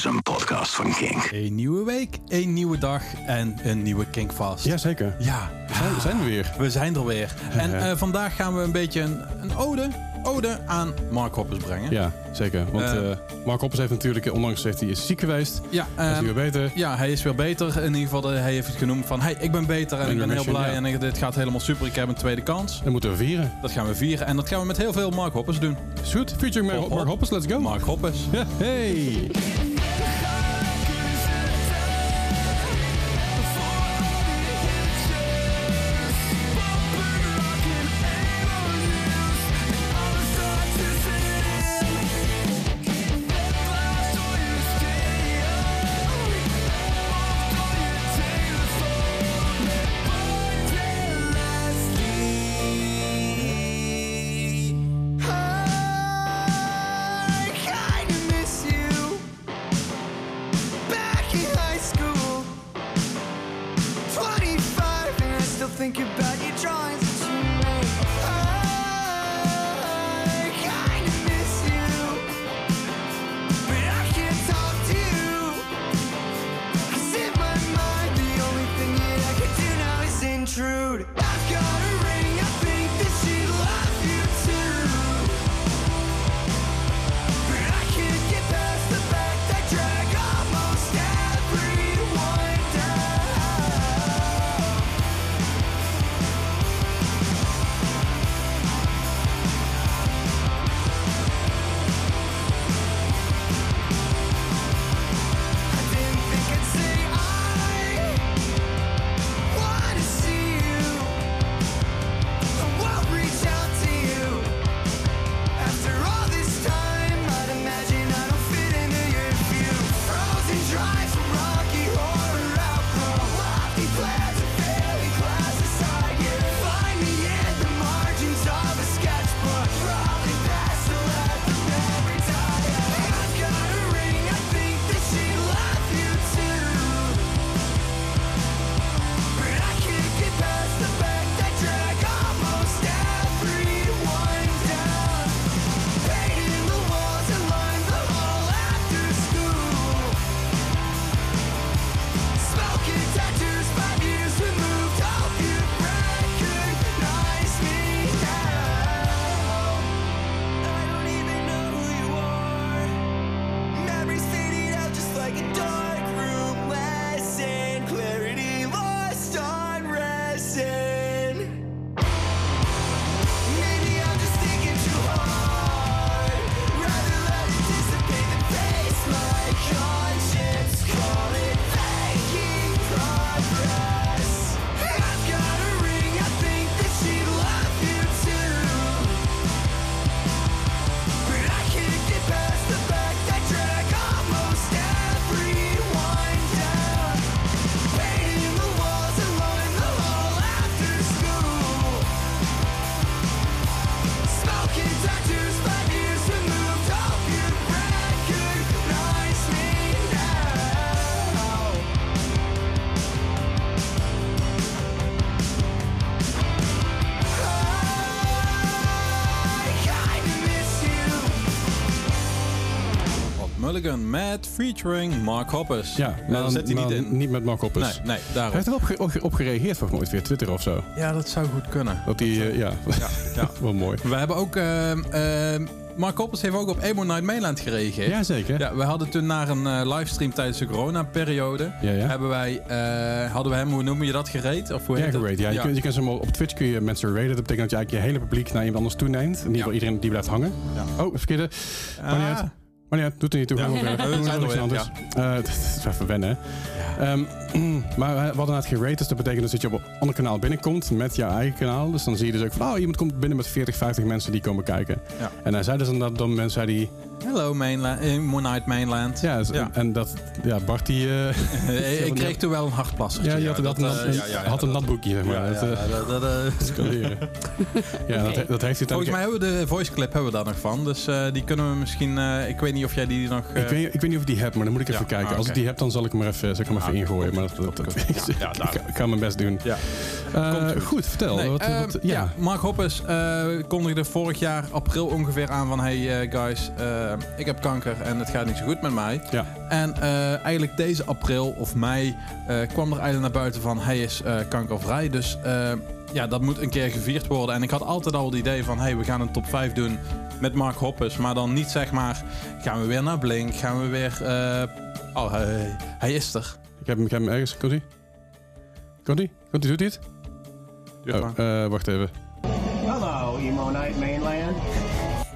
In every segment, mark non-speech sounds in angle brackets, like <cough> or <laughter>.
is een podcast van Kink. Een nieuwe week, een nieuwe dag en een nieuwe Kinkfast. Jazeker. Ja, We zijn, we zijn er weer. we zijn er weer. <laughs> En eh, vandaag gaan we een beetje een, een ode, ode aan Mark Hoppers brengen. Ja, zeker. Want Eh. eh, Mark Hoppers heeft natuurlijk, ondanks dat hij is ziek geweest, Ja, hij is weer beter. ja, hij is weer beter. In ieder geval, hij heeft het genoemd van... Hey, ik ben beter en ik ben heel blij. ja. En dit gaat helemaal super. Ik heb een tweede kans. Dat moeten we vieren. Dat gaan we vieren. En dat gaan we met heel veel Mark Hoppers doen. Is goed. Featuring Mark. Mark Hoppers, let's go. Mark Hoppers. Ja, hey. Mulligan met featuring Mark Hoppers. Ja, nou, zit hij niet in. Niet met Mark Hoppers. Nee, nee, Hij heeft er op, ge- op, ge- op gereageerd volgens mij via Twitter of zo. Ja, dat zou goed kunnen. Dat hij, eh, ja, Ja, ja. <laughs> wel mooi. We hebben ook... ehm, ehm, Mark Hoppers heeft ook op Emo Night Mainland gereageerd. Ja, zeker. Ja, we hadden toen naar een eh, livestream tijdens de corona-periode. Ja, ja. Hebben wij, eh, hadden we hem, hoe noem je dat, gereed? Of hoe Ja, heet gerate. Ja, je, je kunt ze op Twitch kun je mensen raiden. Dat betekent dat je eigenlijk je hele publiek naar iemand anders toeneemt. In ieder geval iedereen die blijft hangen. Ja. Oh, verkeerde. Ah, Maar uit, doet er niet toe. Ja. <laughs> Weer, anders. Eh, is even wennen. hè. Ehm, maar we hadden het gerate, dus dat betekent dus dat je op een ander kanaal binnenkomt met jouw eigen kanaal. Dus dan zie je dus ook van, oh, iemand komt binnen met 40, 50 mensen die komen kijken. Ja. En hij zei dus dan dat dan mensen zei die, Hello Mainland, eh, Moonlight Mainland. ja, dus- Ja. en dat, ja, Bart die, eh, <laughs> <laughs> Eh, ik kreeg toen wel een hartplassertje. ja, die had, dat, eh, een- ja, had een dat- natboekje, zeg maar. Ja, dat, eh, dat- dat, eh, <laughs> heeft hij Volgens mij hebben we de voice clip hebben we daar nog van. Dus eh, die kunnen we misschien... eh, ik weet niet of jij die nog... eh, Ik weet, ik weet niet of ik die heb, maar dan moet ik even Ja, kijken. ah, Als ik die heb, dan zal ik hem er even, zal ik hem even ingooien. Maar dat, dat, dat- ik, <laughs> Ja, ik- ga mijn best doen. Ja. Eh, goed. goed. vertel. Nee, wat, ehm, wat- ja. ja. Mark Hoppus eh, kondigde vorig jaar april ongeveer aan van... Hey eh, guys, ik heb kanker en het gaat niet zo goed met mij. Ja. En eigenlijk deze april of mei kwam er eigenlijk naar buiten van... Hij is kankervrij, dus ja, dat moet een keer gevierd worden. En ik had altijd al het idee van... Hey, we gaan een top 5 doen met Mark Hoppus. Maar dan niet zeg maar... Gaan we weer naar Blink? Gaan we weer... oh, hij, hij is er. Ik heb hem, ik heb hem ergens. Komt hij? Komt hij? Komt hij? Doet hij het? Duur Oh, maar. eh, wacht even. Hello, Emo Night Mainland.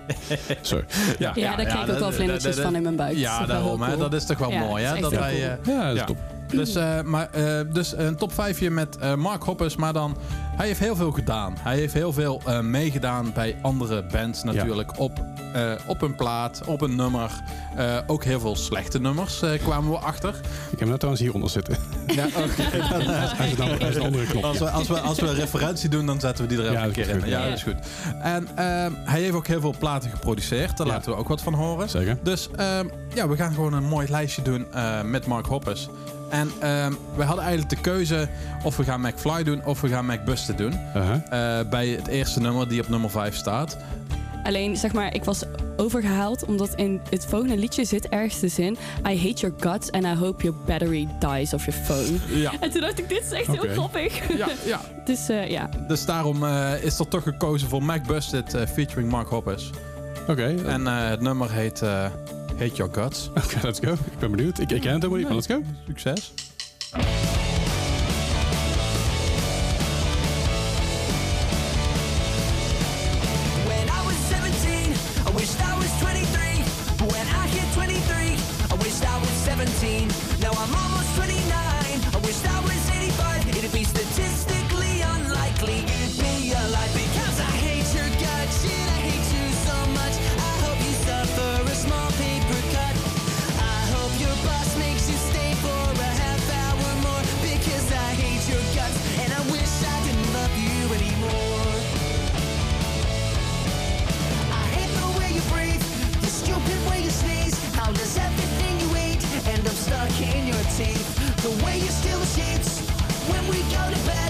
<laughs> Sorry. Ja, Ja, daar kreeg ik ook wel vlindertjes van in mijn buik. Ja, daarom. hè. Dat is toch wel Ja, mooi, hè? Dat wij, eh, Ja, dat is Ja. top. dus, eh, maar, eh, dus een top 5 met eh, Mark Hoppus. Maar dan, hij heeft heel veel gedaan. Hij heeft heel veel eh, meegedaan bij andere bands natuurlijk. Op, eh, op een plaat, op een nummer. Eh, ook heel veel slechte nummers eh, kwamen we achter. Ik heb hem net trouwens hieronder zitten. Ja, oké. <laughs> Hij is, dan, hij is een andere knop. Als we, als, we, als we een referentie doen, dan zetten we die er even Ja, een dat is keer in. goed. Ja, dat is goed. En ehm, hij heeft ook heel veel platen geproduceerd. Daar Ja. laten we ook wat van horen. Zeker. Dus ehm, ja, we gaan gewoon een mooi lijstje doen eh, met Mark Hoppus. En ehm, we hadden eigenlijk de keuze of we gaan McFly doen of we gaan McBusted doen. Bij het eerste nummer die op nummer 5 staat. Alleen, zeg maar, ik was overgehaald omdat in het volgende liedje zit ergens de zin I hate your guts and I hope your battery dies of your phone. Ja. En toen dacht ik, dit is echt heel grappig. Ja, ja. <laughs> Dus eh, ja, Dus daarom eh, is er toch gekozen voor McBusted eh, featuring Mark Hoppus. Oké, En eh, het nummer heet eh, Hate Your Guts. Oké, let's go. Ik ben benieuwd. Ik, ik ken het helemaal niet, maar let's go. Succes. Teeth? The way you steal the sheets when we go to bed,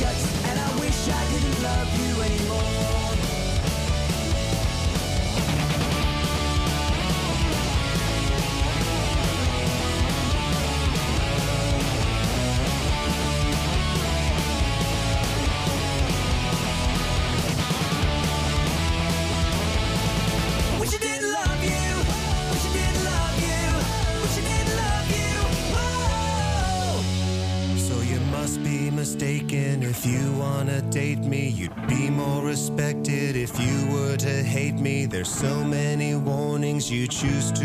guts choose to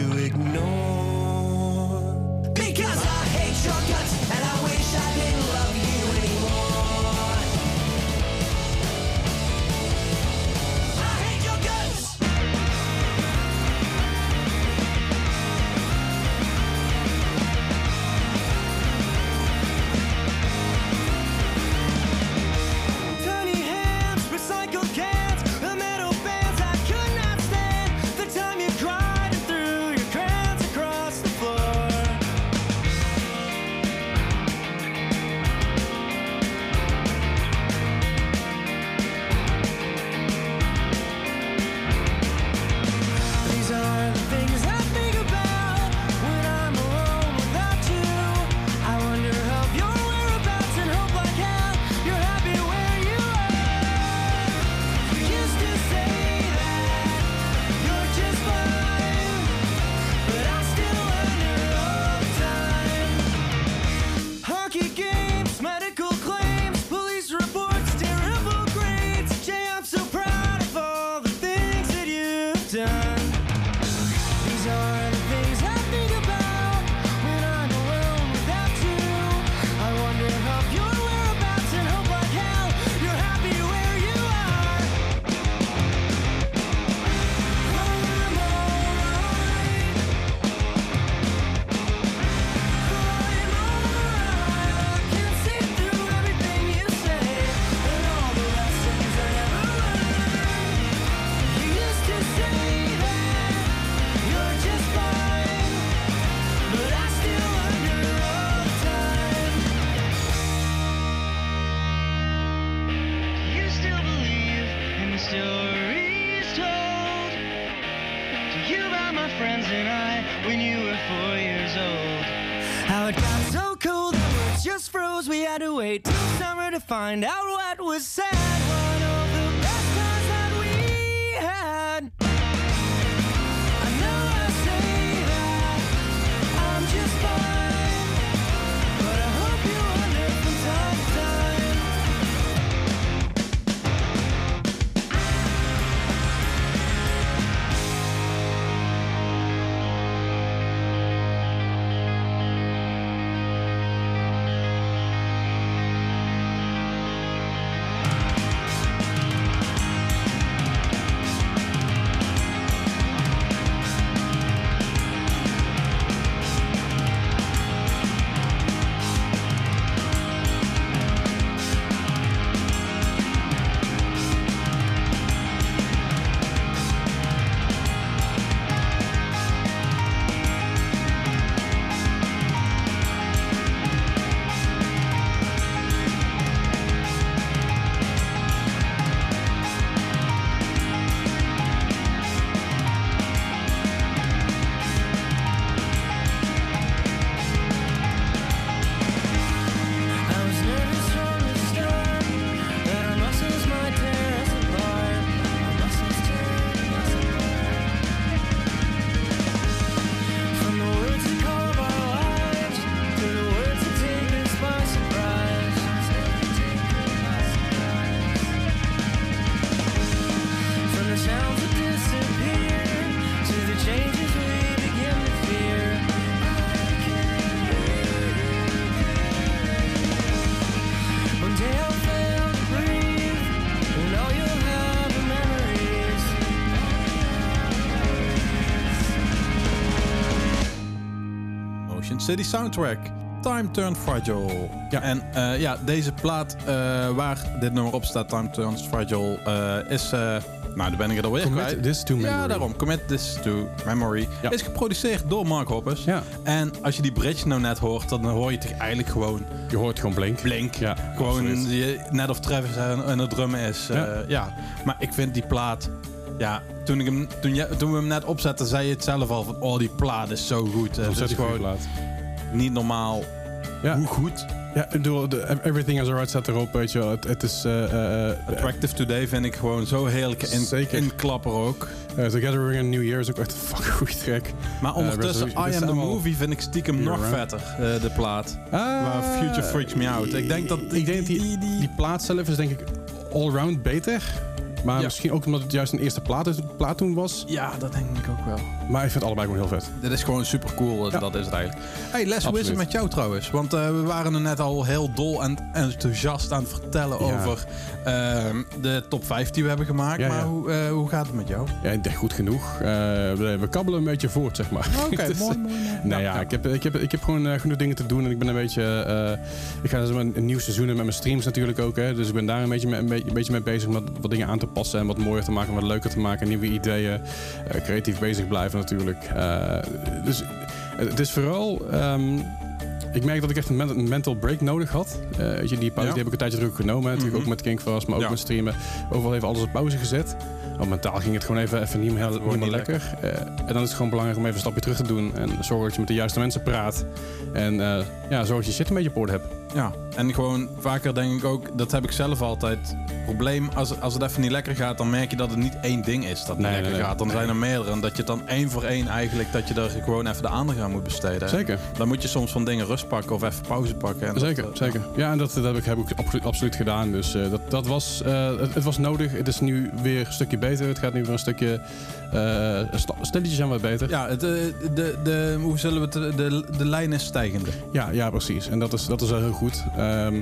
find out what was said. Motion City Soundtrack. Time Turned Fragile. Ja, en eh, ja, deze plaat eh, waar dit nummer op staat, Time Turned Fragile, eh, is... nou, daar ben ik het alweer Commit kwijt. this to memory. Ja, daarom. Commit This to Memory. Ja. Is geproduceerd door Mark Hoppus. Ja. En als je die bridge nou net hoort, dan hoor je toch eigenlijk gewoon Je hoort gewoon Blink. Blink. Ja, Gewoon je, net of Travis en, het drummen is. Ja. ja. Maar ik vind die plaat... Ja, toen, ik hem, toen, je, toen we hem net opzetten, zei je het zelf al van... Oh, die plaat is zo goed. Het is gewoon plaat. Niet normaal Ja. hoe goed. Ja, ik bedoel, de- Everything is Alright staat erop, weet je wel. Het, het is... eh, eh, eh, Attractive Today vind ik gewoon zo heerlijk in, Zeker. inklapper ook. eh, Together Ring and New Year is ook echt een fucking goede track. Maar ondertussen, I Am The Movie vind ik stiekem nog vetter, de plaat. Waar Future Freaks Me Out. Ik denk dat Ik denk dat die, die plaat zelf is denk ik allround beter. Maar Ja. misschien ook omdat het juist een eerste plaat, plaat toen was. Ja, dat denk ik ook wel. Maar ik vind het allebei gewoon heel vet. Dit is gewoon super cool, Ja. dat is het eigenlijk. Hey Les, hoe is het met jou trouwens? Want eh, we waren er net al heel dol en enthousiast aan het vertellen Ja. over ehm, de top 5 die we hebben gemaakt. Ja, maar ja. Hoe, eh, hoe gaat het met jou? Ja, ik denk goed genoeg. Eh, we, we kabbelen een beetje voort, zeg maar. Oké, <laughs> Dus, mooi, mooi, mooi. Nou ja, ik heb, ik, heb, ik heb gewoon eh, genoeg dingen te doen en ik ben een beetje... eh, ik ga dus een, een nieuw seizoen in met mijn streams natuurlijk ook. Hè, dus ik ben daar een beetje, mee, een beetje, een beetje mee bezig om wat, wat dingen aan te passen en wat mooier te maken, wat leuker te maken, nieuwe ideeën. eh, creatief bezig blijven natuurlijk. Eh, dus het is vooral... ehm, ik merk dat ik echt een men- een mental break nodig had. Eh, weet je, die pauze Ja. die heb ik een tijdje terug genomen. Natuurlijk Mhm. ook met Kinkfast, maar ook Ja. met streamen. Overal even alles op pauze gezet. Want mentaal ging het gewoon even, even niet meer, niet meer niet lekker. En dan is het gewoon belangrijk om even een stapje terug te doen. En zorgen dat je met de juiste mensen praat. En ja, zorg dat je shit een beetje op orde hebt. Ja, en gewoon vaker denk ik ook, dat heb ik zelf altijd. Probleem, als, als het even niet lekker gaat, dan merk je dat het niet één ding is dat niet Nee, lekker nee, gaat. Dan Nee. zijn er meerdere. En dat je het dan één voor één eigenlijk, dat je er gewoon even de aandacht aan moet besteden. Zeker. Dan moet je soms van dingen rust pakken of even pauze pakken. En Zeker, eh, zeker. Ja, en dat, dat heb ik, heb ik absoluut, absoluut gedaan. Dus eh, dat, dat was, eh, het, het was nodig. Het is nu weer een stukje beter. Het gaat nu weer een stukje... stelletjes zijn wat beter. Ja, het, eh, de, de, hoe zullen we het... De, de lijn is stijgende. Ja, ja, precies. En dat is, dat is heel goed. Ehm,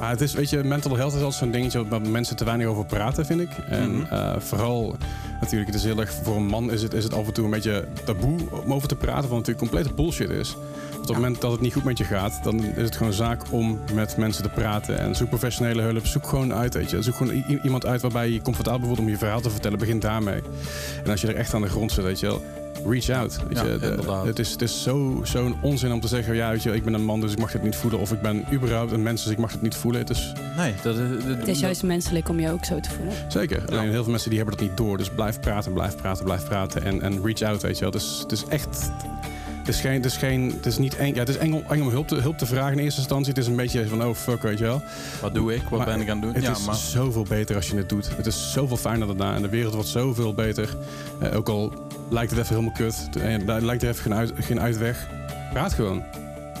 maar het is, weet je, mental health is altijd zo'n dingetje waar mensen te weinig over praten, vind ik. En Mhm. eh, vooral, natuurlijk, het is heel erg, voor een man is het, is het af en toe een beetje taboe om over te praten, wat natuurlijk complete bullshit is. Want op het moment dat het niet goed met je gaat, dan is het gewoon zaak om met mensen te praten. En zoek professionele hulp, zoek gewoon uit, weet je. Zoek gewoon iemand uit waarbij je je comfortabel voelt om je verhaal te vertellen. Begin daarmee. En als je er echt aan de grond zit, weet je wel, reach out. Weet Ja, je. De- inderdaad. het is, het is zo- zo'n onzin om te zeggen, ja, weet je, ik ben een man, dus ik mag het niet voelen. Of ik ben überhaupt een mens, dus ik mag het niet voelen. Het is Nee, dat, is- dat, Het is juist menselijk om je ook zo te voelen. zeker. Alleen heel veel mensen die hebben dat niet door. Dus blijf praten, blijf praten, blijf praten. En, en reach out, weet je wel. Dus het is echt... Het is, geen, het is, geen, het is niet eng, ja, het is eng om, eng om hulp, te, hulp te vragen in eerste instantie. Het is een beetje van, oh fuck, weet je wel. Wat doe ik? Wat Maar ben ik aan het doen? Het ja, is maar zoveel beter als je het doet. Het is zoveel fijner daarna en de wereld wordt zoveel beter. Eh, ook al lijkt het even helemaal kut, en daar lijkt er even geen, uit, geen uitweg. Praat gewoon.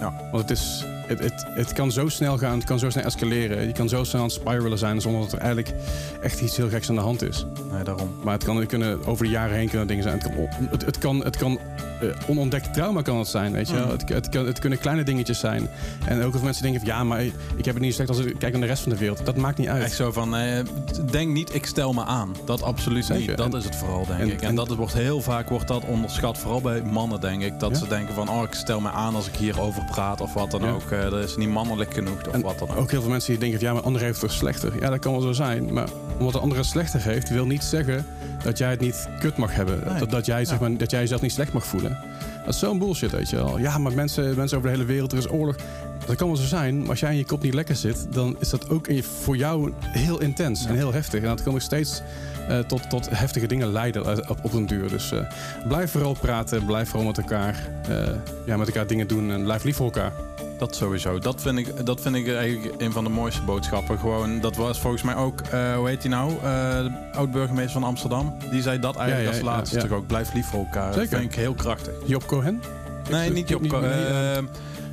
Ja. Want het, is, het, het, het kan zo snel gaan, het kan zo snel escaleren. Je kan zo snel aan het spiralen zijn zonder dat er eigenlijk echt iets heel geks aan de hand is. nee, daarom. Maar het kan kunnen, over de jaren heen kunnen dingen zijn. Het kan, on- het, het kan, het kan eh, onontdekt trauma kan het zijn, weet je. Mm. Het, het, het kunnen kleine dingetjes zijn. En ook als mensen denken van ja, maar ik heb het niet slecht als ik kijk naar de rest van de wereld. Dat maakt niet uit. Echt zo van, eh, denk niet, ik stel me aan. Dat absoluut Zeker. niet. Dat En- is het vooral, denk en- ik. En, en- dat wordt heel vaak wordt dat onderschat. Vooral bij mannen, denk ik. Dat Ja. ze denken van, oh, ik stel me aan als ik hierover praat of wat dan Ja. ook. Eh, dat is niet mannelijk genoeg of wat dan ook. ook heel veel mensen die denken van ja, maar de ander heeft het slechter. Ja, dat kan wel zo zijn. Maar omdat de ander het slechter heeft, wil niet zeggen dat jij het niet kut mag hebben. Nee. Dat, dat, jij, zeg maar, dat jij jezelf niet slecht mag voelen. Dat is zo'n bullshit, weet je wel. Ja, maar mensen, mensen over de hele wereld, er is oorlog. Dat kan wel zo zijn, maar als jij in je kop niet lekker zit, dan is dat ook in je, voor jou heel intens en heel heftig. En dat kan nog steeds eh, tot, tot heftige dingen leiden eh, op, op een duur. Dus eh, blijf vooral praten, blijf vooral met elkaar, ja, met elkaar dingen doen en blijf lief voor elkaar. Dat sowieso. Dat vind ik, dat vind ik eigenlijk een van de mooiste boodschappen. Gewoon, dat was volgens mij ook, eh, hoe heet hij nou? De oud-burgemeester van Amsterdam. Die zei dat eigenlijk Ja, ja, als laatste ja. toch ook. Blijf lief voor elkaar. Zeker. Dat vind ik heel krachtig. Job Cohen? Nee, niet Job.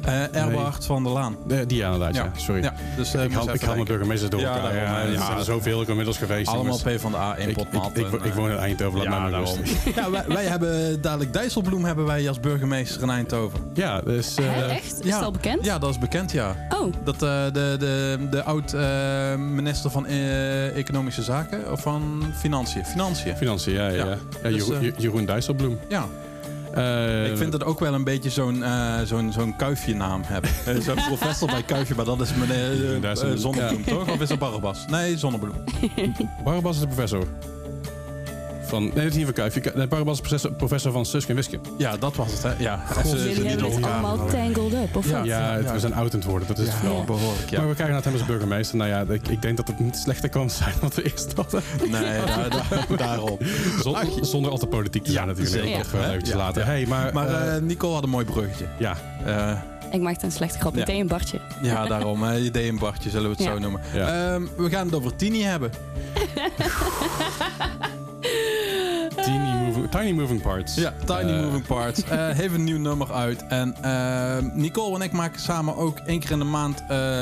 Nee, Erbart van der Laan. Eh, die ja, inderdaad, ja. Ja. Sorry. Ja, dus eh, ik haal, ik mijn denken. burgemeesters door Ja, elkaar. daarom, Ja, ja. zijn er zoveel ook inmiddels geweest. Allemaal jongens. P van de A, ik, ik, inpotmat. ik, ik, ik woon in Eindhoven, laat ja, mij maar rust. <laughs> ja, wij, wij hebben dadelijk Dijsselbloem hebben wij als burgemeester in Eindhoven. Ja, dus... eh, Hè, echt? Is ja. het al bekend? Ja, dat is bekend, ja. Oh, Dat eh, de, de, de oud-minister van eh, Economische Zaken of van Financiën. Financiën. Financiën, ja. ja, Ja. ja. ja Dus, Jeroen, Je- Jeroen Dijsselbloem. Ja, Eh, ik vind het ook wel een beetje zo'n eh zo'n zo'n kuifje naam hebben. <laughs> Zo'n professor bij kuifje, maar dat is meneer een- Zonnebloem, toch? Of is dat Barbas? Nee, Zonnebloem. Barbas is de professor. Van, nee, dat is niet van Kuifje. Nee, Barbas is professor, professor van Suske en Wiske. Ja, dat was het, hè? Ja, jullie even hebben het allemaal tangled up, of Ja. wat? Ja, het- we zijn oud aan het worden, dat is vooral. behoorlijk, ja. Maar we krijgen naar hem als burgemeester. Nou ja, ik, ik denk dat het niet slechter kan zijn dan we eerst hadden. Nee, <laughs> daar, daar- daarom. Zon- zonder al te politiek te zijn natuurlijk. zeker. Of, eh, eventjes later. Ja. Hey, maar Maar eh, eh Nicole had een mooi bruggetje. ja, Eh, Ik maakte een slechte grap. Ja. Ik deed een Bartje. ja, daarom. eh, je deed een Bartje, zullen we het Ja. zo noemen. Ja. Ehm, we gaan het over Tini hebben. <laughs> tiny, moving, parts. Ja, Tiny Eh, Moving Parts. Eh <laughs> heeft een nieuw nummer uit. En ehm, Nicole en ik maken samen ook één keer in de maand eh,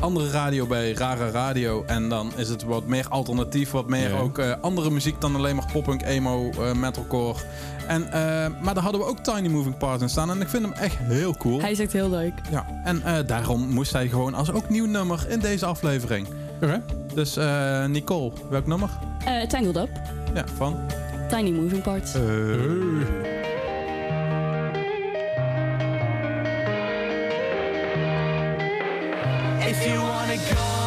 andere radio bij Rara Radio. En dan is het wat meer alternatief, wat meer ook eh, andere muziek dan alleen maar poppunk, emo, eh, metalcore. En, eh, maar daar hadden we ook Tiny Moving Parts in staan. En ik vind hem echt heel cool. Hij is echt heel leuk. Ja, en eh, daarom moest hij gewoon als ook nieuw nummer in deze aflevering. Oké. Dus eh, Nicole, welk nummer? Eh, tangled Up. Ja, van? Tiny Moving Parts. If you wanna go,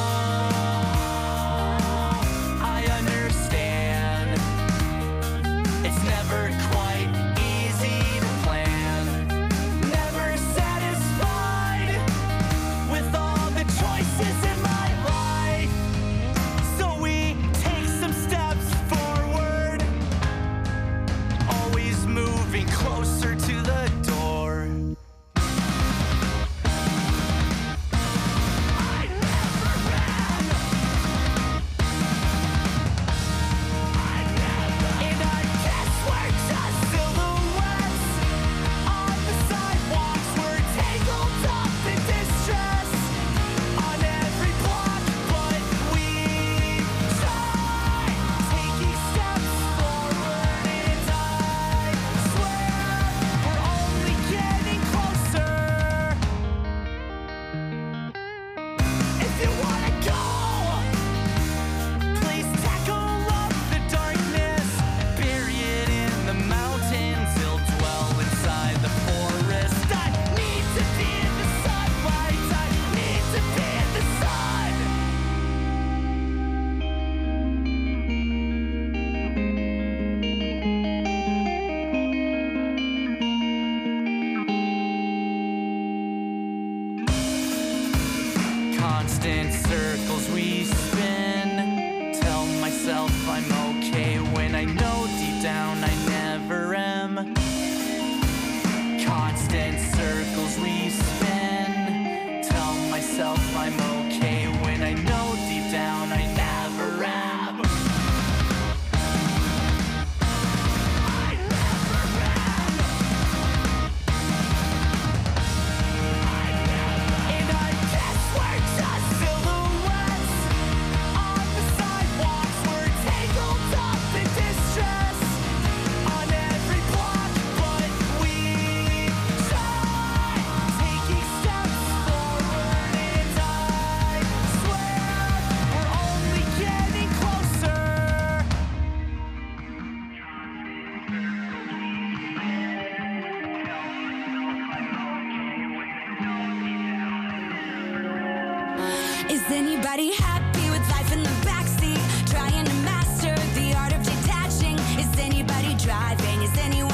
Is anybody happy with life in the backseat? Trying to master the art of detaching. Is anybody driving? Is anyone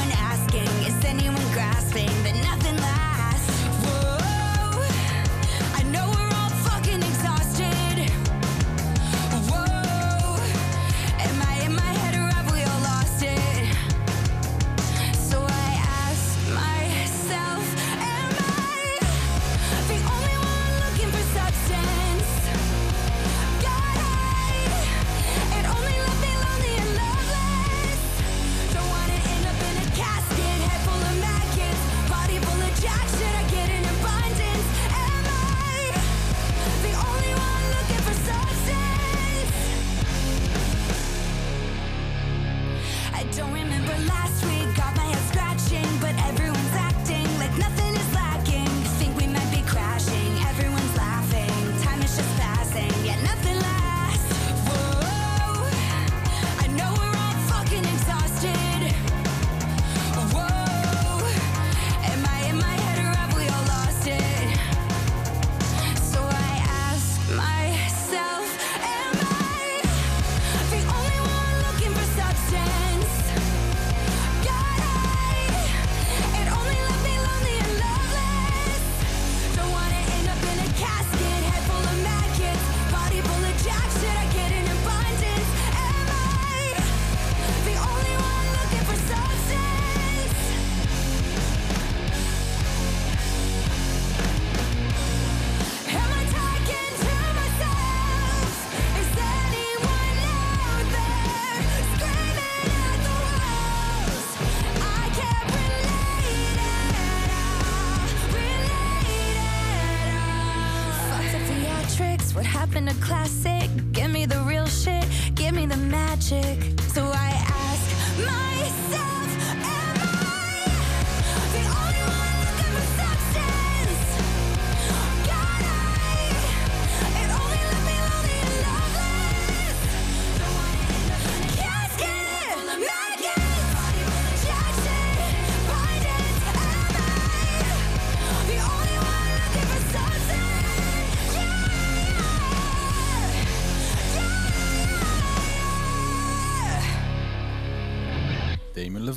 happened to classic? Give me the real shit, give me the magic.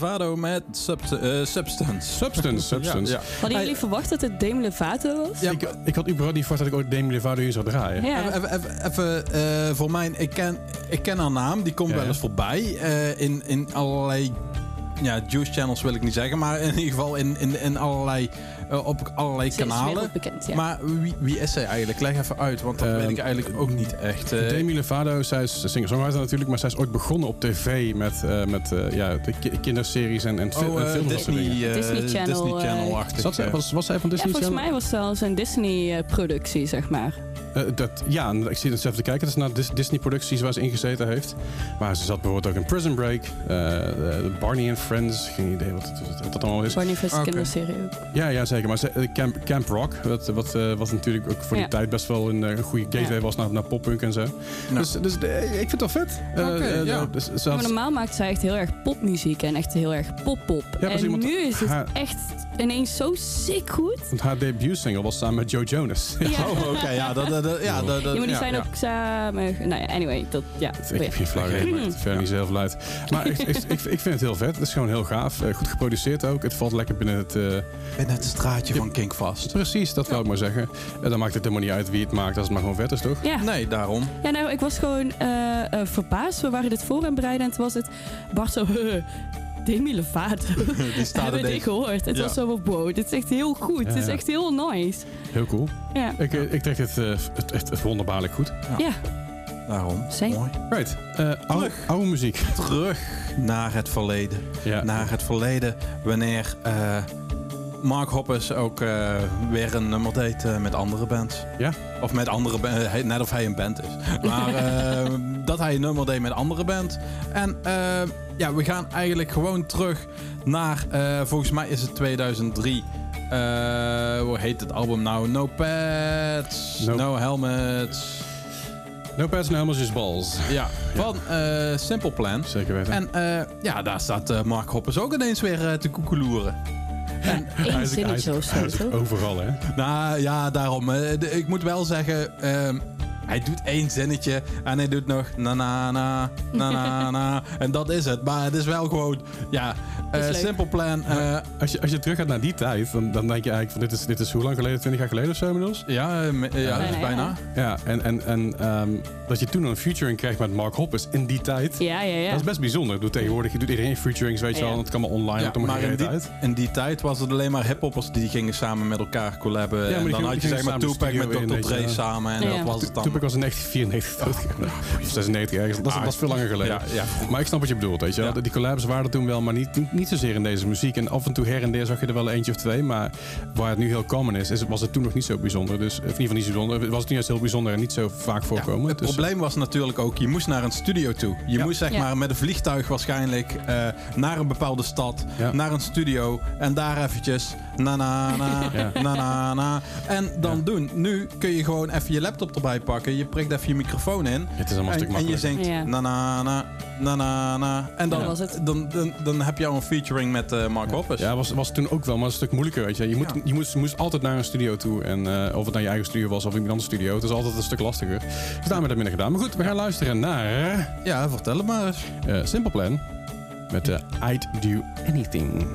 Lovato met subst eh, Substance. Substance, <laughs> Substance. Ja, ja. Hadden jullie verwacht dat het Demi Lovato was? Ja, Ik, ik had überhaupt niet verwacht dat ik ooit Demi Lovato hier zou draaien. Ja. Even, even, even eh, voor mij, ik ken, ik ken haar naam, die komt Ja, wel eens voorbij. eh, in, in allerlei, ja, juice channels wil ik niet zeggen, maar in ieder geval in, in, in allerlei, eh, op allerlei Ze is kanalen. wereldbekend, ja. Maar wie, wie is zij eigenlijk? Leg even uit, want dat Ehm, weet ik eigenlijk ook niet echt. eh. Demi Lovato, zij is singer-songwriter natuurlijk, maar zij is ooit begonnen op tv met, eh, met eh, ja, de ki- kinderseries en, en, oh, en films. dat. Disney, Disney Channel, Disney eh. was, was zij van Ja, Disney volgens Channel? mij was het zelfs een Disney-productie, zeg maar. Eh, dat, ja, ik zie het zelf te kijken. Het is naar Dis- Disney-producties waar ze ingezeten heeft. Maar ze zat bijvoorbeeld ook in Prison Break, Barney and Friends. Geen idee wat, het- wat dat allemaal is. Barney vs. Oké. kinderserie ook. Ja, ja zeker. Maar ze- eh, Camp, Camp Rock, wat, wat, eh, wat natuurlijk ook voor Ja. die tijd best wel een, eh, een goede gateway Ja. was naar, naar poppunk en zo. Dus, dus ik vind het wel vet. Ja. dus ze Maar had- normaal maakt zij echt heel erg popmuziek en echt heel erg pop-pop. en nu is het haar- echt ineens zo sick goed. want haar debuutsingle was samen met Joe Jonas. Ja. <laughs> Oh, oké, ja, dat, dat, dat- ja, dat, dat, Ja, maar die zijn ja. ook samen... Nou ja, anyway, dat... Ja, Ik heb geen flauw idee, maakt verder niet zo heel veel uit. Maar ik, ik, ik, ik vind het heel vet. Het is gewoon heel gaaf. Goed geproduceerd ook. Het valt lekker binnen het... eh, Binnen het straatje van Kink vast. precies, dat wou ik maar zeggen. En dan maakt het helemaal niet uit wie het maakt, als het maar gewoon vet is, toch? Ja. Nee, daarom. ja, nou, ik was gewoon eh, eh, verbaasd. We waren dit voor aan het bereiden en toen was het... Bart zo... <laughs> "Huh, Demi Lovato. <laughs> Die staat <laughs> Hebben er we dit gehoord? Het Ja. was zo van, wow, dit is echt heel goed. Ja, Het is echt heel nice. Heel cool. Ja, Ik, eh, ik trek dit eh, het, echt het wonderbaarlijk goed. ja. Daarom. Mooi. Right. eh oude, oude muziek. Terug naar het verleden. Ja. Naar het verleden wanneer eh, Mark Hoppus ook eh, weer een nummer deed eh, met andere bands. Ja? Of met andere bands. Net of hij een band is. <laughs> Maar eh, dat hij een nummer deed met andere band. En eh, ja, we gaan eigenlijk gewoon terug naar, eh, volgens mij is het 2003. Eh, hoe heet het album nou? No Pets, No- No, Helmets. No Pets, No Helmets, Just Balls. <laughs> Ja, van eh, Simple Plan. Zeker weten. En eh, ja, daar staat eh, Mark Hoppus ook ineens weer eh, te koekeloeren. Is- hij zinnetje of zo, toch? overal, hè? Nou ja, daarom. eh, ik moet wel zeggen, ehm, hij doet één zinnetje en hij doet nog na na na na na <laughs> na. En dat is het. Maar het is wel gewoon, ja, eh. Simple Plan. eh, Als je, als je terug gaat naar die tijd, dan, dan denk je eigenlijk van dit is, dit is hoe lang geleden? 20 jaar geleden of zo inmiddels? ja, eh, me- ja, dat is Bijna, bijna. Ja, en, en, en ehm, dat je toen een featuring kreeg met Mark Hoppus in die tijd. Ja, ja, ja. Dat is best bijzonder. Ik bedoel, tegenwoordig doet iedereen featurings, weet je Ja. wel. Het kan maar online, Ja, maar in die, uit. in die tijd was het alleen maar hiphoppers die gingen samen met elkaar collaben. en dan had je zeg maar Tupac met Dr. je, Dre ja. samen en Ja. dat was het dan. Tupac was in 1994 doodgegaan. Of 96 ergens. Dat is, Ah, dat is veel langer geleden. Ja, ja. Maar ik snap wat je bedoelt, weet je wel. Ja. Die collabs waren er toen wel, maar niet, niet, niet zozeer in deze muziek. En af en toe her en der zag je er wel eentje of twee. Maar waar het nu heel common is, is was het toen nog niet zo bijzonder. Dus, of in ieder geval niet zo bijzonder. Was het nu juist heel bijzonder en niet zo vaak voorkomen. Het Dus- probleem was natuurlijk ook, je moest naar een studio toe. Je Ja. moest zeg Ja. maar met een vliegtuig waarschijnlijk eh, naar een bepaalde stad, Ja. naar een studio en daar eventjes na na na <laughs> Ja. na na na en dan Ja. doen. Nu kun je gewoon even je laptop erbij pakken, je prikt even je microfoon in Het is allemaal een en, stuk en je makkelijker. zingt Ja. na na na na na na en dan, was het. Dan, dan, dan heb je al een featuring met eh, Mark Hoppus. Ja, was, was toen ook wel, maar een stuk moeilijker, weet je. Je, moet, Ja. je moest, moest altijd naar een studio toe. En eh, of het naar je eigen studio was of iemand anders studio. Het is altijd een stuk lastiger. Dus daarom hebben we dat minder gedaan. Maar goed, we gaan luisteren naar Ja, vertel het maar eens. eh, Simple Plan. Met eh, I'd Do Anything.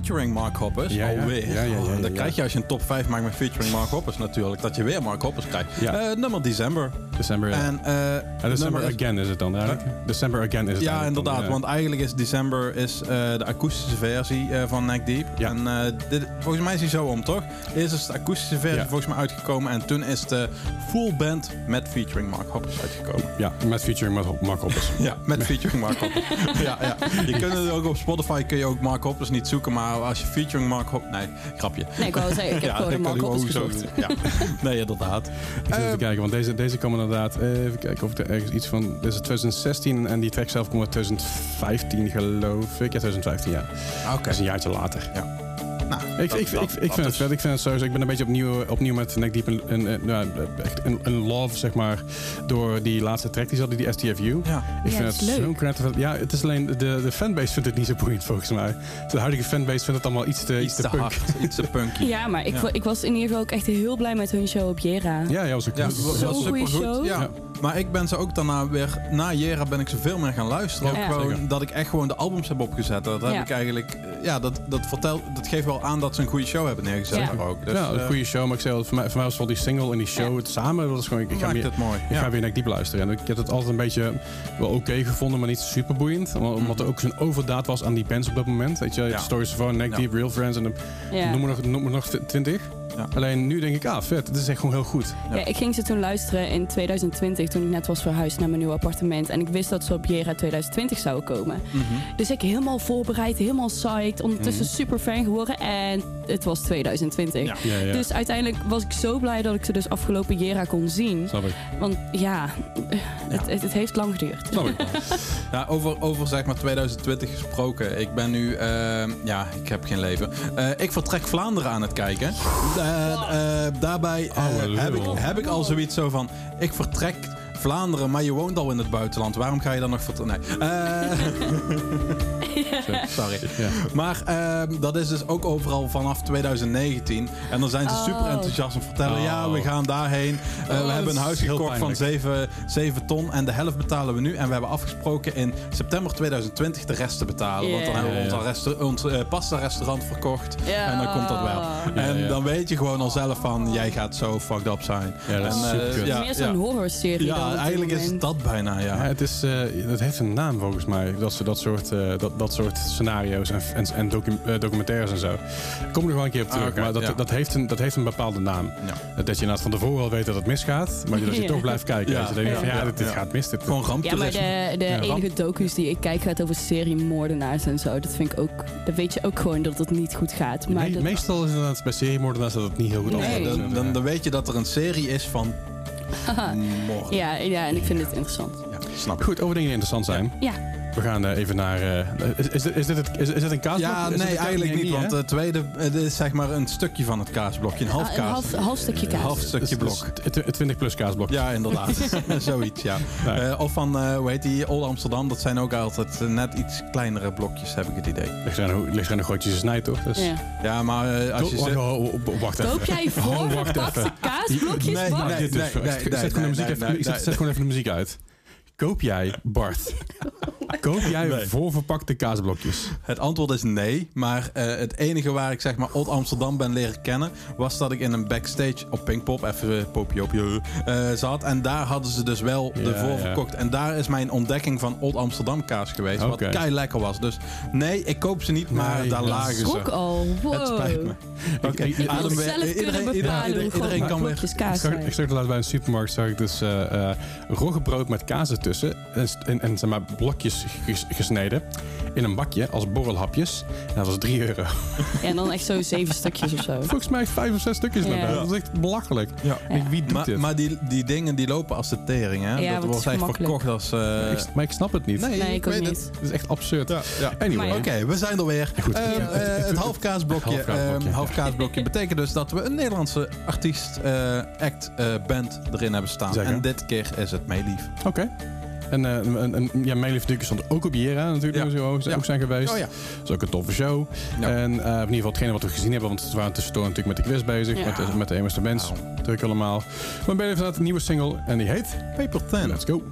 Featuring Mark. Ja, ja. Alweer. Ja, ja. krijg je als je een top 5 maakt met featuring Mark Hoppus natuurlijk. Dat je weer Mark Hoppus krijgt. Eh, nummer December. December, ja. En, eh, het December is- Again is het dan eigenlijk. December Again is het Ja, dan, inderdaad. ja. Want eigenlijk is December is, eh, de akoestische versie eh, van Neck Deep. Ja. En eh, dit, volgens mij is hij zo om, toch? Eerst is de akoestische versie Ja. volgens mij uitgekomen. En toen is de full band met featuring Mark Hoppus uitgekomen. Ja, met featuring Mark- Mark Hoppus. <laughs> Ja, met featuring Mark Hoppus. <laughs> ja, ja. Je kunt het ook op Spotify kun je ook Mark Hoppus niet zoeken. Maar als je featuring Mark Hoppus... Nee, grapje. Nee, ik wou zeggen, ik heb <laughs> gewoon Mark ook gezocht. zo- Ja, nee, inderdaad. Ik zit even Eh, te kijken, want deze, deze komen inderdaad... eh, even kijken of ik er ergens iets van... Dit is 2016 en die track zelf komt uit 2015 geloof ik. Ja, 2015 ja. Oké. Dat is een jaartje later. Nou, Ik, dat- ik, ik, dat- ik, vind het vet. Ik vind het sowieso. Ik ben een beetje opnieuw, opnieuw met Neck Deep een, love, zeg maar, door die laatste track die ze hadden, die STFU. Ja. Ik Ja, vind het is leuk. zo'n knettervet. Ja, het is alleen de, de fanbase vindt het niet zo boeiend volgens mij. De huidige fanbase vindt het allemaal iets te, Iets te punk. hard, iets te punky. Ja, maar ik, Ja. ik was in ieder geval ook echt heel blij met hun show op Jera. Ja, ja, was ook Ja, goed. was supergoed. goede show. Ja. Ja. Maar ik ben ze ook daarna weer... Na Jera ben ik ze veel meer gaan luisteren. Ja. Ook gewoon dat ik echt gewoon de albums heb opgezet. Dat heb Ja. ik eigenlijk... Ja, dat, dat, vertelt, dat geeft wel aan dat ze een goede show hebben neergezet Ja. daar ook. Dus, ja, een eh, goede show. Maar ik zei voor mij, voor mij was wel die single en die show Ja. het samen. Dat is gewoon, ik ga maakt weer, het mooi. ik Ja. ga weer Neck Deep luisteren. En ik heb het altijd een beetje wel oké gevonden, maar niet super boeiend. Omdat omdat er ook zo'n overdaad was aan die bands op dat moment. Weet je, Mhm. Ja. Stories van Neck Ja. Deep, Real Friends en noem, maar nog, noem maar nog twintig. Ja. Alleen nu denk ik, ah vet, het is echt gewoon heel goed. Ja. Ja, ik ging ze toen luisteren in 2020, toen ik net was verhuisd naar mijn nieuwe appartement. En ik wist dat ze op Jera 2020 zouden komen. Mhm. Dus ik helemaal voorbereid, helemaal psyched. Ondertussen super fan geworden. En het was 2020. Ja. Ja, ja. Dus uiteindelijk was ik zo blij dat ik ze dus afgelopen Jera kon zien. Snap ik. Want ja, het, het, het heeft lang geduurd. Snap ik. <laughs> Ja, over, over zeg maar 2020 gesproken. Ik ben nu, eh, ja, ik heb geen leven. Eh, ik vertrek Vlaanderen aan het kijken. Eh, eh, daarbij eh, heb, ik, heb ik al zoiets zo van, ik vertrek Vlaanderen, maar je woont al in het buitenland. Waarom ga je dan nog vertrekken? Nee. <laughs> <laughs> Sorry. Ja. Maar ehm, dat is dus ook overal vanaf 2019. En dan zijn ze Oh. super enthousiast om te vertellen... Oh. ja, we gaan daarheen. Eh, Oh, we hebben een huis gekocht van pijnlijk. 7, 7 ton. En de helft betalen we nu. En we hebben afgesproken in september 2020 de rest te betalen. Want dan hebben we ons, al resta- ons eh, pasta-restaurant verkocht. Ja. En dan komt dat wel. Ja, en ja. dan weet je gewoon al zelf van... jij gaat zo fucked up zijn. Ja, dat is En, eh, ja, Meer zo'n ja. horrorserie dan Ja, dit eigenlijk is dat bijna, ja. Ja, het, is, eh, het heeft een naam volgens mij, dat, ze dat, soort, eh, dat, dat soort scenario's en, en, en docu- eh, documentaires en zo. Ik kom er nog wel een keer op terug, Ah, oké, maar dat, ja. dat, heeft een, dat heeft een bepaalde naam. Ja. Dat je inderdaad van tevoren al weet dat het misgaat, maar dat je Ja. <laughs> toch blijft kijken. Ja. Je denkt van, ja, dit, dit Ja. gaat mis. Dit, Gewoon Ja, maar de, de Ja. enige docu's die ik kijk gaat over seriemoordenaars en zo. Dat vind ik ook... Dan weet je ook gewoon dat het niet goed gaat. Maar Me- dat- meestal is het inderdaad bij seriemoordenaars dat het niet heel goed Nee. afloopt. Dan, dan, dan weet je dat er een serie is van moord. <laughs> ja, ja, en ik vind het interessant. Ja, snap ik. Goed, over dingen die interessant zijn. Ja. We gaan eh, even naar... eh, is, is, dit- is, dit het, is, is dit een kaasblok? Ja, nee, een kaas- eigenlijk nee, niet. Want het tweede het is zeg maar een stukje van het kaasblokje. Een half Ah, een kaas. half, half stukje Een kaas. half stukje Dus- blok. dus het- het 20 plus kaasblok. Ja, inderdaad. <laughs> <laughs> Zoiets, ja. Nee. Eh, of van, eh, hoe heet die, Old Amsterdam. Dat zijn ook altijd net iets kleinere blokjes, heb ik het idee. Ligt er een- ligt er een grootje snijdt, toch? Dus, Ja. Ja, maar als je Wacht, ze... oh, oh, oh, wacht even. Koop jij Oh, wacht even. <laughs> kaasblokjes? Nee, nee. Dit is- nee, zet- nee, zet de nee, muziek nee, nee, zet- nee. Zet gewoon even de muziek uit. Koop jij, Bart, <laughs> koop jij Nee. voorverpakte kaasblokjes? Het antwoord is nee, maar eh, het enige waar ik zeg maar Old Amsterdam ben leren kennen, was dat ik in een backstage op Pinkpop, even uh, popiopje, eh, zat. En daar hadden ze dus wel de Ja, voorverkocht. En daar is mijn ontdekking van Old Amsterdam kaas geweest, wat kei lekker was. Dus nee, ik koop ze niet, maar Nee, daar lagen Schrok ze. al. Wow. Het spijt me. Oké, Ik- ik- Ik wil adem weer. zelf kunnen Iedereen- bepalen iedereen- kan weer. kaas ik zag laatst bij een supermarkt zag ik dus eh eh roggebrood met kaas ertussen. En, en, en zeg maar blokjes ges- ges- gesneden. In een bakje als borrelhapjes. En dat was 3 euro. <laughs> Ja, en dan echt zo zeven stukjes of zo. Volgens mij vijf of zes stukjes Ja. Dat is echt belachelijk. Ja. Wie doet Maar, dit? maar die, die dingen die lopen als de tering, hè? Ja, dat wordt echt verkocht als... eh, ik, maar ik snap het niet. nee, Nee, ik weet niet. het. Het is echt absurd. Ja, ja. Anyway. Oké, we zijn er weer. Goed. Ehm, eh, <laughs> het halfkaasblokje. Ehm, halfkaasblokje betekent dus dat we een Nederlandse artiest, eh, act, eh, band erin hebben staan. Zeker. En dit keer is het Meelief. Oké. En, eh en, en, ja, Meilief natuurlijk stond ook op Jera natuurlijk. Ja. Ook, zijn geweest. Oh ja. Dat is ook een toffe show. En eh, in ieder geval hetgene wat we gezien hebben. Want we waren tussendoor natuurlijk met de quiz bezig. Met, de, met de Bands. Nou. Druk allemaal. Maar Meilief heeft een nieuwe single. En die heet Paper Ten. Let's Go.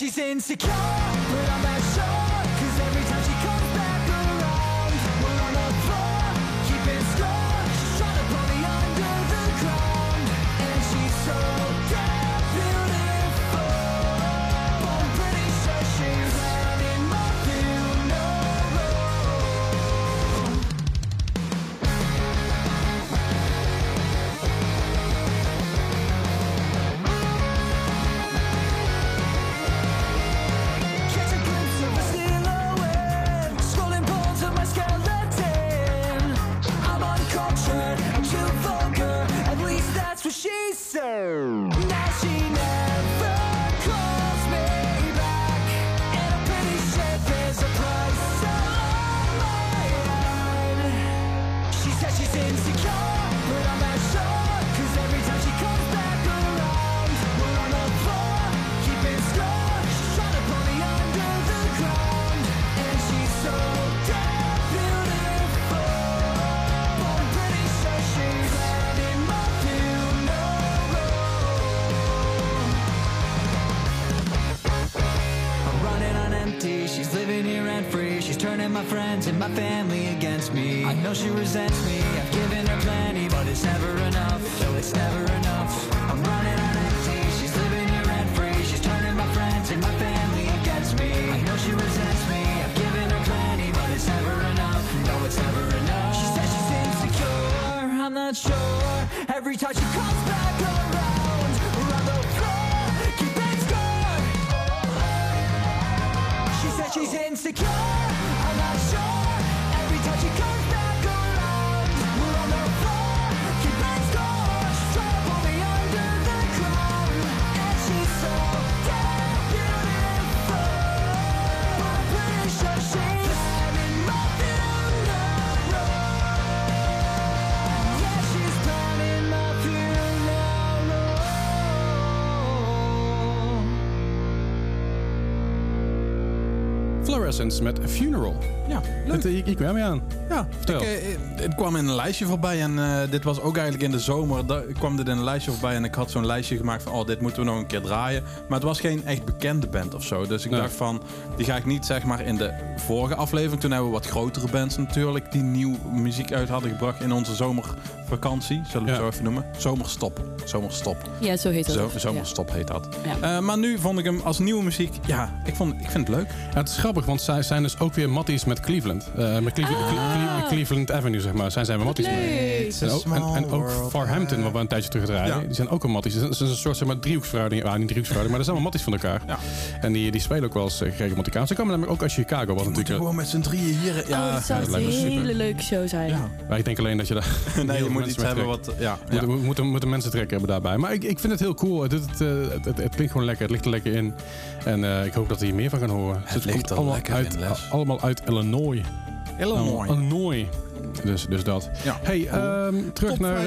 She's insecure, but I'm not sure. So. Know she resents me. I've given her plenty, but it's never enough. No, it's never enough. I'm running on empty. She's living here rent free. She's turning my friends and my family against me. I know she resents me. I've given her plenty, but it's never enough. No, it's never enough. She says she's insecure. I'm not sure. Every time she comes back around, around the floor, keeping score. She said she's insecure. And met a funeral. Ja, leuk. Het, ik, ik ben mee aan. Ja, Vertel. ik, eh, het kwam in een lijstje voorbij en eh, dit was ook eigenlijk in de zomer. Da kwam dit in een lijstje voorbij en ik had zo'n lijstje gemaakt van, oh, dit moeten we nog een keer draaien. Maar het was geen echt bekende band of zo. Dus ik Nee. dacht van, die ga ik niet zeg maar in de vorige aflevering. Toen hebben we wat grotere bands natuurlijk die nieuw muziek uit hadden gebracht in onze zomervakantie. Zullen we Ja. het zo even noemen? Zomerstop. Zomerstop. Ja, zo heet dat. Zo, ook. zomerstop heet dat. Ja. Eh, maar nu vond ik hem als nieuwe muziek, ja, ik, vond, ik vind het leuk. Ja, het is grappig, want zij zijn dus ook weer matties met Cleveland. Eh, met Cleveland, Ah. Cle- Cleveland Avenue, zeg maar. Zijn zij matties mee. En ook, en, en ook Small Farhampton, wat we een tijdje terug draaien, Ja. die zijn ook een matties. Het is een soort zeg maar, driehoeksverhouding. Ja, niet driehoeksverhouding, maar dat zijn wel matties van elkaar. Ja. En die, die spelen ook wel eens eh, geregeld met elkaar. Ze komen namelijk ook uit Chicago, wat natuurlijk... gewoon met z'n drieën hier. Ja, oh, dat zou ja, echt dat me een hele leuke show zijn. ja. Maar ik denk alleen dat je daar... <laughs> Nee, je moet iets hebben wat... Ja, ja. Moeten, moeten, moeten mensen trekken hebben daarbij. Maar ik, ik vind het heel cool. Het, het, eh, het, het, het klinkt gewoon lekker. Het ligt er lekker in. En eh, ik hoop dat we hier meer van gaan horen. Het ligt komt allemaal lekker uit, in, Les. Allemaal uit Illinois. Illinois. Illinois. Dus, dus dat. Ja. Hey, ehm, terug, Top naar,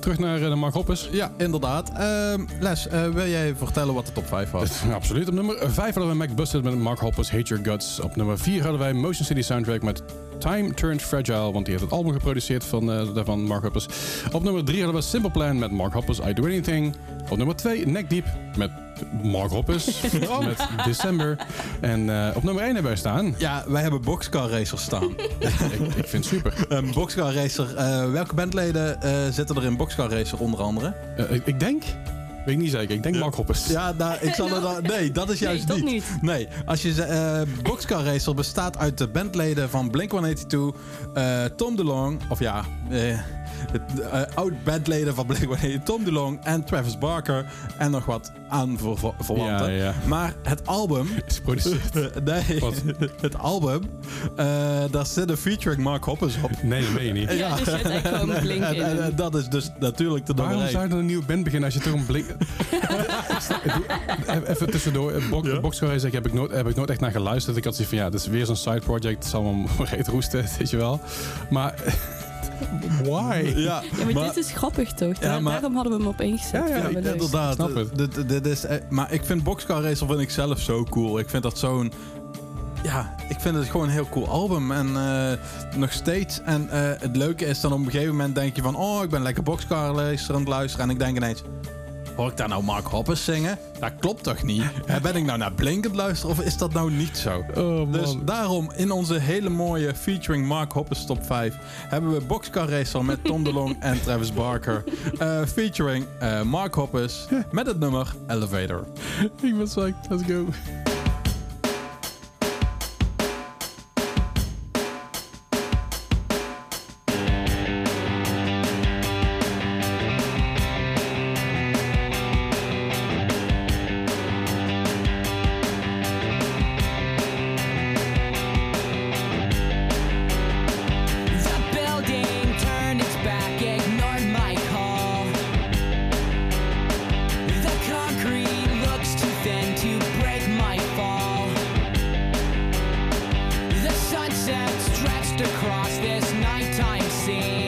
terug naar eh, de Mark Hoppers. Ja, inderdaad. Ehm, Les, eh, wil jij vertellen wat de top 5 was? <laughs> Absoluut. Op nummer 5 hadden we Mac Busted met Mark Hoppers Hate Your Guts. Op nummer 4 hadden wij Motion City Soundtrack met Time Turned Fragile, want die heeft het album geproduceerd van, eh, daarvan Mark Hoppers. Op nummer 3 hadden we Simple Plan met Mark Hoppers I Do Anything. Op nummer 2 Neck Deep met Mark Hoppers <laughs> met December. En eh, op nummer 1 hebben wij staan. Ja, wij hebben Boxcar Racer staan. <laughs> ik, ik vind het super. Een Boxcar Racer. eh, welke bandleden eh, zitten er in Boxcar Racer onder andere? Eh, ik, ik denk, weet ik niet zeker, ik denk Mark Hoppers. Ja, nou, ik zal <laughs> er dan... Nee, dat is juist dat niet. niet. Nee, als je... eh Boxcar Racer bestaat uit de bandleden van Blink-182, eh Tom DeLonge, of ja... eh, eh, oud-bandleden van Blink-182, Tom DeLonge en Travis Barker en nog wat aanverwanten. Ja, ja. Maar het album... <laughs> Is geproduceerd. <laughs> nee, Wat? <laughs> het album, eh, daar zit een featuring Mark Hoppers op. Nee, dat meen je niet. Ja, er zit echt gewoon Blink en, in. en- en dat is dus natuurlijk de Waarom zou je dan een nieuwe band beginnen als je toch een blik... Even tussendoor. Bo Ja? Boxcar Racer heb ik, nooit, heb ik nooit echt naar geluisterd. Ik had zoiets van, ja, dit is weer zo'n side project. Het zal wel reet roesten, weet je wel. Maar, why? Ja, Ja, maar, dit is grappig toch? Maar- Daarom hadden we hem opengezet. Ja, ja, Ja, inderdaad. Snap het. Dit- dit is, eh, maar ik vind Boxcar Racer vind ik zelf zo cool. Ik vind dat zo'n... Ja, ik vind het gewoon een heel cool album. En eh, nog steeds. En eh, het leuke is dan op een gegeven moment denk je van... Oh, ik ben lekker Boxcar Racer aan het luisteren. En ik denk ineens... Hoor ik daar nou Mark Hoppers zingen? Dat klopt toch niet? Ben ik nou naar Blink aan het luisteren of is dat nou niet zo? Oh. Dus daarom in onze hele mooie featuring Mark Hoppers top 5 hebben we Boxcar Racer met Tom DeLonge en Travis Barker. <laughs> Eh, featuring eh, Mark Hoppers met het nummer Elevator. ik ben psyched. Let's go. across this nighttime scene.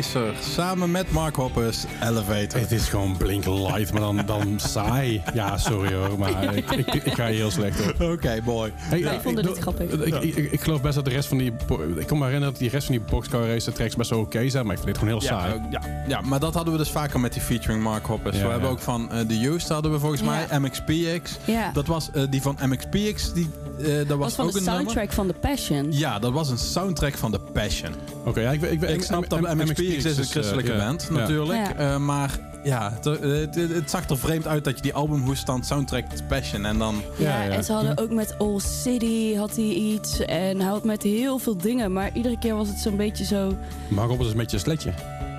Racer. Samen met Mark Hoppus, Elevator. Het is gewoon Blink Light, maar dan, dan saai. Ja, sorry hoor, maar <laughs> ik, ik, ik ga hier heel slecht op. Oké, boy. Hey, Wij ik- ik- dit grappig. Ik, ik, ik, ik geloof best dat de rest van die... Ik kan me herinneren dat die rest van die Boxcar Racer tracks best wel oké zijn, maar ik vind dit gewoon heel Ja, saai. ook- ja, ja, maar dat hadden we dus vaker met die featuring Mark Hoppus. Ja, we hebben ook van eh The Used hadden we volgens Ja. mij, MXPX. Ja. Dat was eh, die van MXPX, die, eh dat was, was van ook de een nummer. soundtrack van The Passion. Ja, dat was een soundtrack van The Passion. Oké, ja, ik, ik, Ik snap dat MXPX is een christelijke eh, ja. band, Ja. natuurlijk. Ja. Eh, maar ja, het, het, het- het zag er vreemd uit dat je die albumhoestand soundtrack Passion en dan... Ja, Ja, ja. en ze hadden ook met All City had hij iets. En hij had met heel veel dingen. Maar iedere keer was het zo'n beetje zo... Mark Hoppus is een beetje een sletje.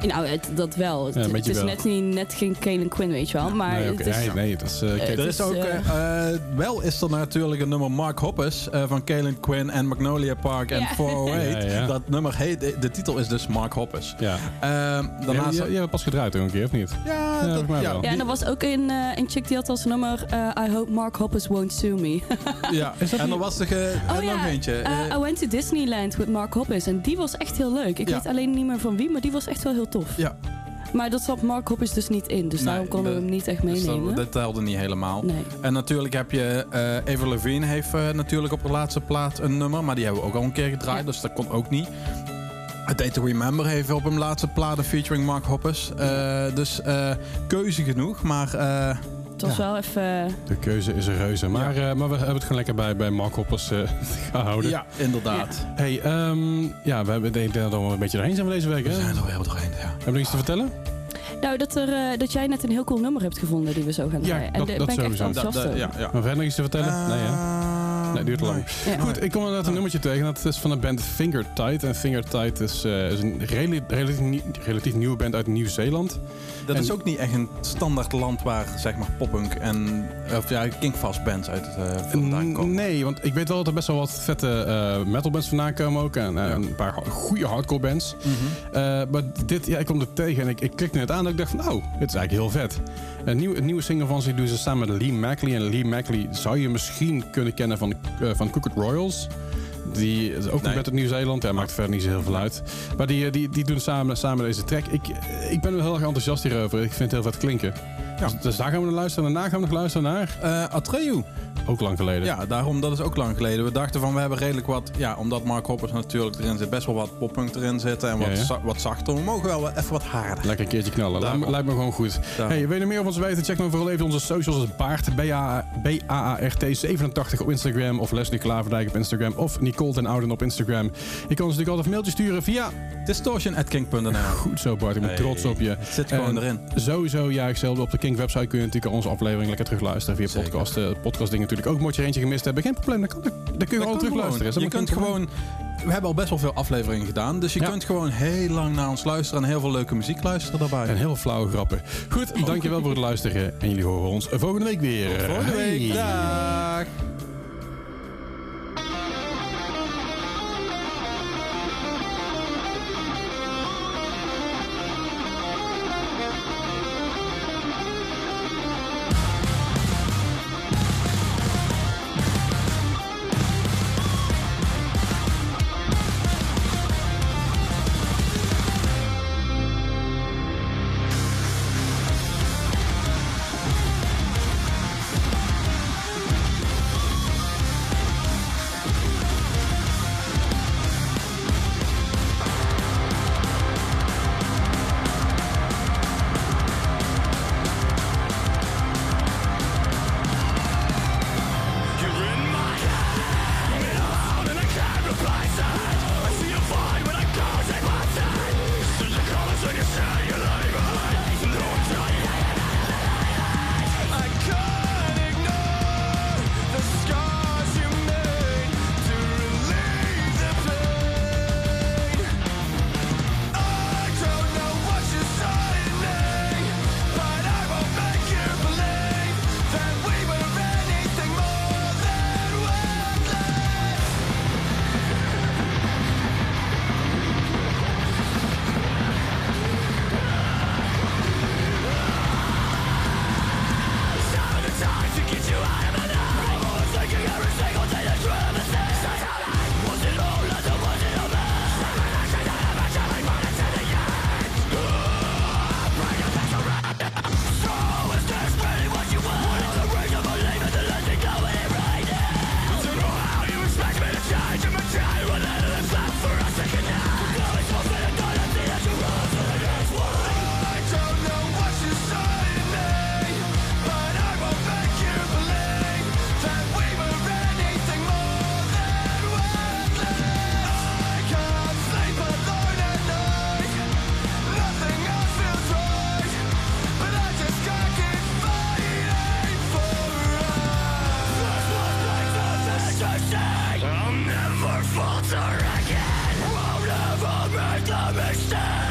Nou, het, dat wel. Het, een is wel. net, niet, net geen Kalen Quinn, weet je wel. Maar nee, het is... nee, nee, dat is... eh, Er is, is ook, eh, eh, eh, wel is er natuurlijk een nummer Mark Hoppus eh, van Kalen Quinn en Magnolia Park en Ja. <laughs> 408. Ja, ja. Dat nummer heet, de, de titel is dus Mark Hoppus. ja. Eh, Ja, daarnaast... ja, ja, pas gedraaid toen een keer, of niet? Ja, Ja, dat, mij ja, wel. Ja, en er was ook een, eh, een chick die had als nummer... eh, I hope Mark Hoppus won't sue me. <laughs> ja. Is dat En er was er ge- Oh nog ja, eentje. eh, eh, I went to Disneyland with Mark Hoppus. En die was echt heel leuk. Ik Ja. weet alleen niet meer van wie, maar die was echt wel heel tof. ja, Maar dat zat Mark Hoppus dus niet in. Dus Nee, daarom konden we hem niet echt dus meenemen. dat, dat telde niet helemaal. Nee. En natuurlijk heb je... eh Eva Levine heeft eh, natuurlijk op de laatste plaat een nummer. Maar die hebben we ook al een keer gedraaid. Ja. Dus dat kon ook niet. A Day to Remember heeft op een laatste plaat een featuring Mark Hoppus. Eh, dus eh, keuze genoeg. Maar eh, Het was wel even... De keuze is een reuze. Maar, eh, maar we hebben het gewoon lekker bij, bij Mark Hoppers eh, <laughs> gehouden. ja, inderdaad. Hey, ehm, ja, we hebben ik denk dat we een beetje doorheen zijn van deze week. Hè? We zijn er weer doorheen, ja. Hebben we nog iets te vertellen? Nou, dat, er, eh, dat jij net een heel cool nummer hebt gevonden die we zo gaan Ja, draaien. en dat- daar dat ben ik echt. Dat- dat- ja, ja. Maar verder nog iets te vertellen? nee, hè? Nee, duurt te lang. Ja. Goed, ik kom inderdaad een nummertje tegen. Dat is van de band Fingertight. En Fingertight is, eh, is een rela- relatief, nie- relatief nieuwe band uit Nieuw-Zeeland. Dat En- is ook niet echt een standaard land waar zeg maar poppunk en of ja, kinkfast bands uit het uh, vandaan komen. Nee, want ik weet wel dat er best wel wat vette eh metalbands vandaan komen ook. En, eh, een paar goede hardcore bands. Mhm. Eh, maar dit, ja, ik kwam er tegen en ik, ik klikte het aan en ik dacht van, oh, dit is eigenlijk heel vet. Een, nieuw, een nieuwe single van ze doen ze samen met Lee Mackley. En Lee Mackley zou je misschien kunnen kennen van, eh van Crooked Royals. Die is ook Nee. band uit Nieuw-Zeeland. Hij maakt verder niet zo heel veel uit. Maar die, eh, die, die doen samen, samen deze track. Ik, ik ben wel heel erg enthousiast hierover. Ik vind het heel vet klinken. Ja. Dus, dus daar gaan we naar luisteren. Daarna gaan we nog luisteren naar... Atreu. Ook lang geleden. Ja, daarom, dat is ook lang geleden. We dachten van, we hebben redelijk wat, ja, omdat Mark Hoppers natuurlijk erin zit, best wel wat poppunk erin zitten en wat, Ja, ja. za- wat zachter. We mogen wel even wat harder. Lekker een keertje knallen. Lijkt me, lijkt me gewoon goed. Daarom. Hey, wil je er meer over ons weten? Check dan vooral even onze socials. Dat is Baart, B-A-A-R-T87 op Instagram. Of Leslie Klaverdijk op Instagram. Of Nicole ten Ouden op Instagram. Je kan ons natuurlijk altijd een mailtje sturen via... Distortion.kink.nl Goed zo Bart, ik ben Hey, trots op je. Het zit gewoon En erin. Sowieso, ja, hetzelfde. Op de Kink website kun je natuurlijk onze aflevering lekker terugluisteren via Zeker. podcast. Eh, podcast dingen natuurlijk ook. Mocht je eentje gemist hebben, geen probleem. Dan, kan, dan kun je Dat gewoon terugluisteren. Je kunt gewoon... We hebben al best wel veel afleveringen gedaan. Dus je Ja. kunt gewoon heel lang naar ons luisteren en heel veel leuke muziek luisteren daarbij. En heel flauwe grappen. Goed, dankjewel voor het luisteren. En jullie horen ons volgende week weer. Volgende week. Hey. Dag. 迷失。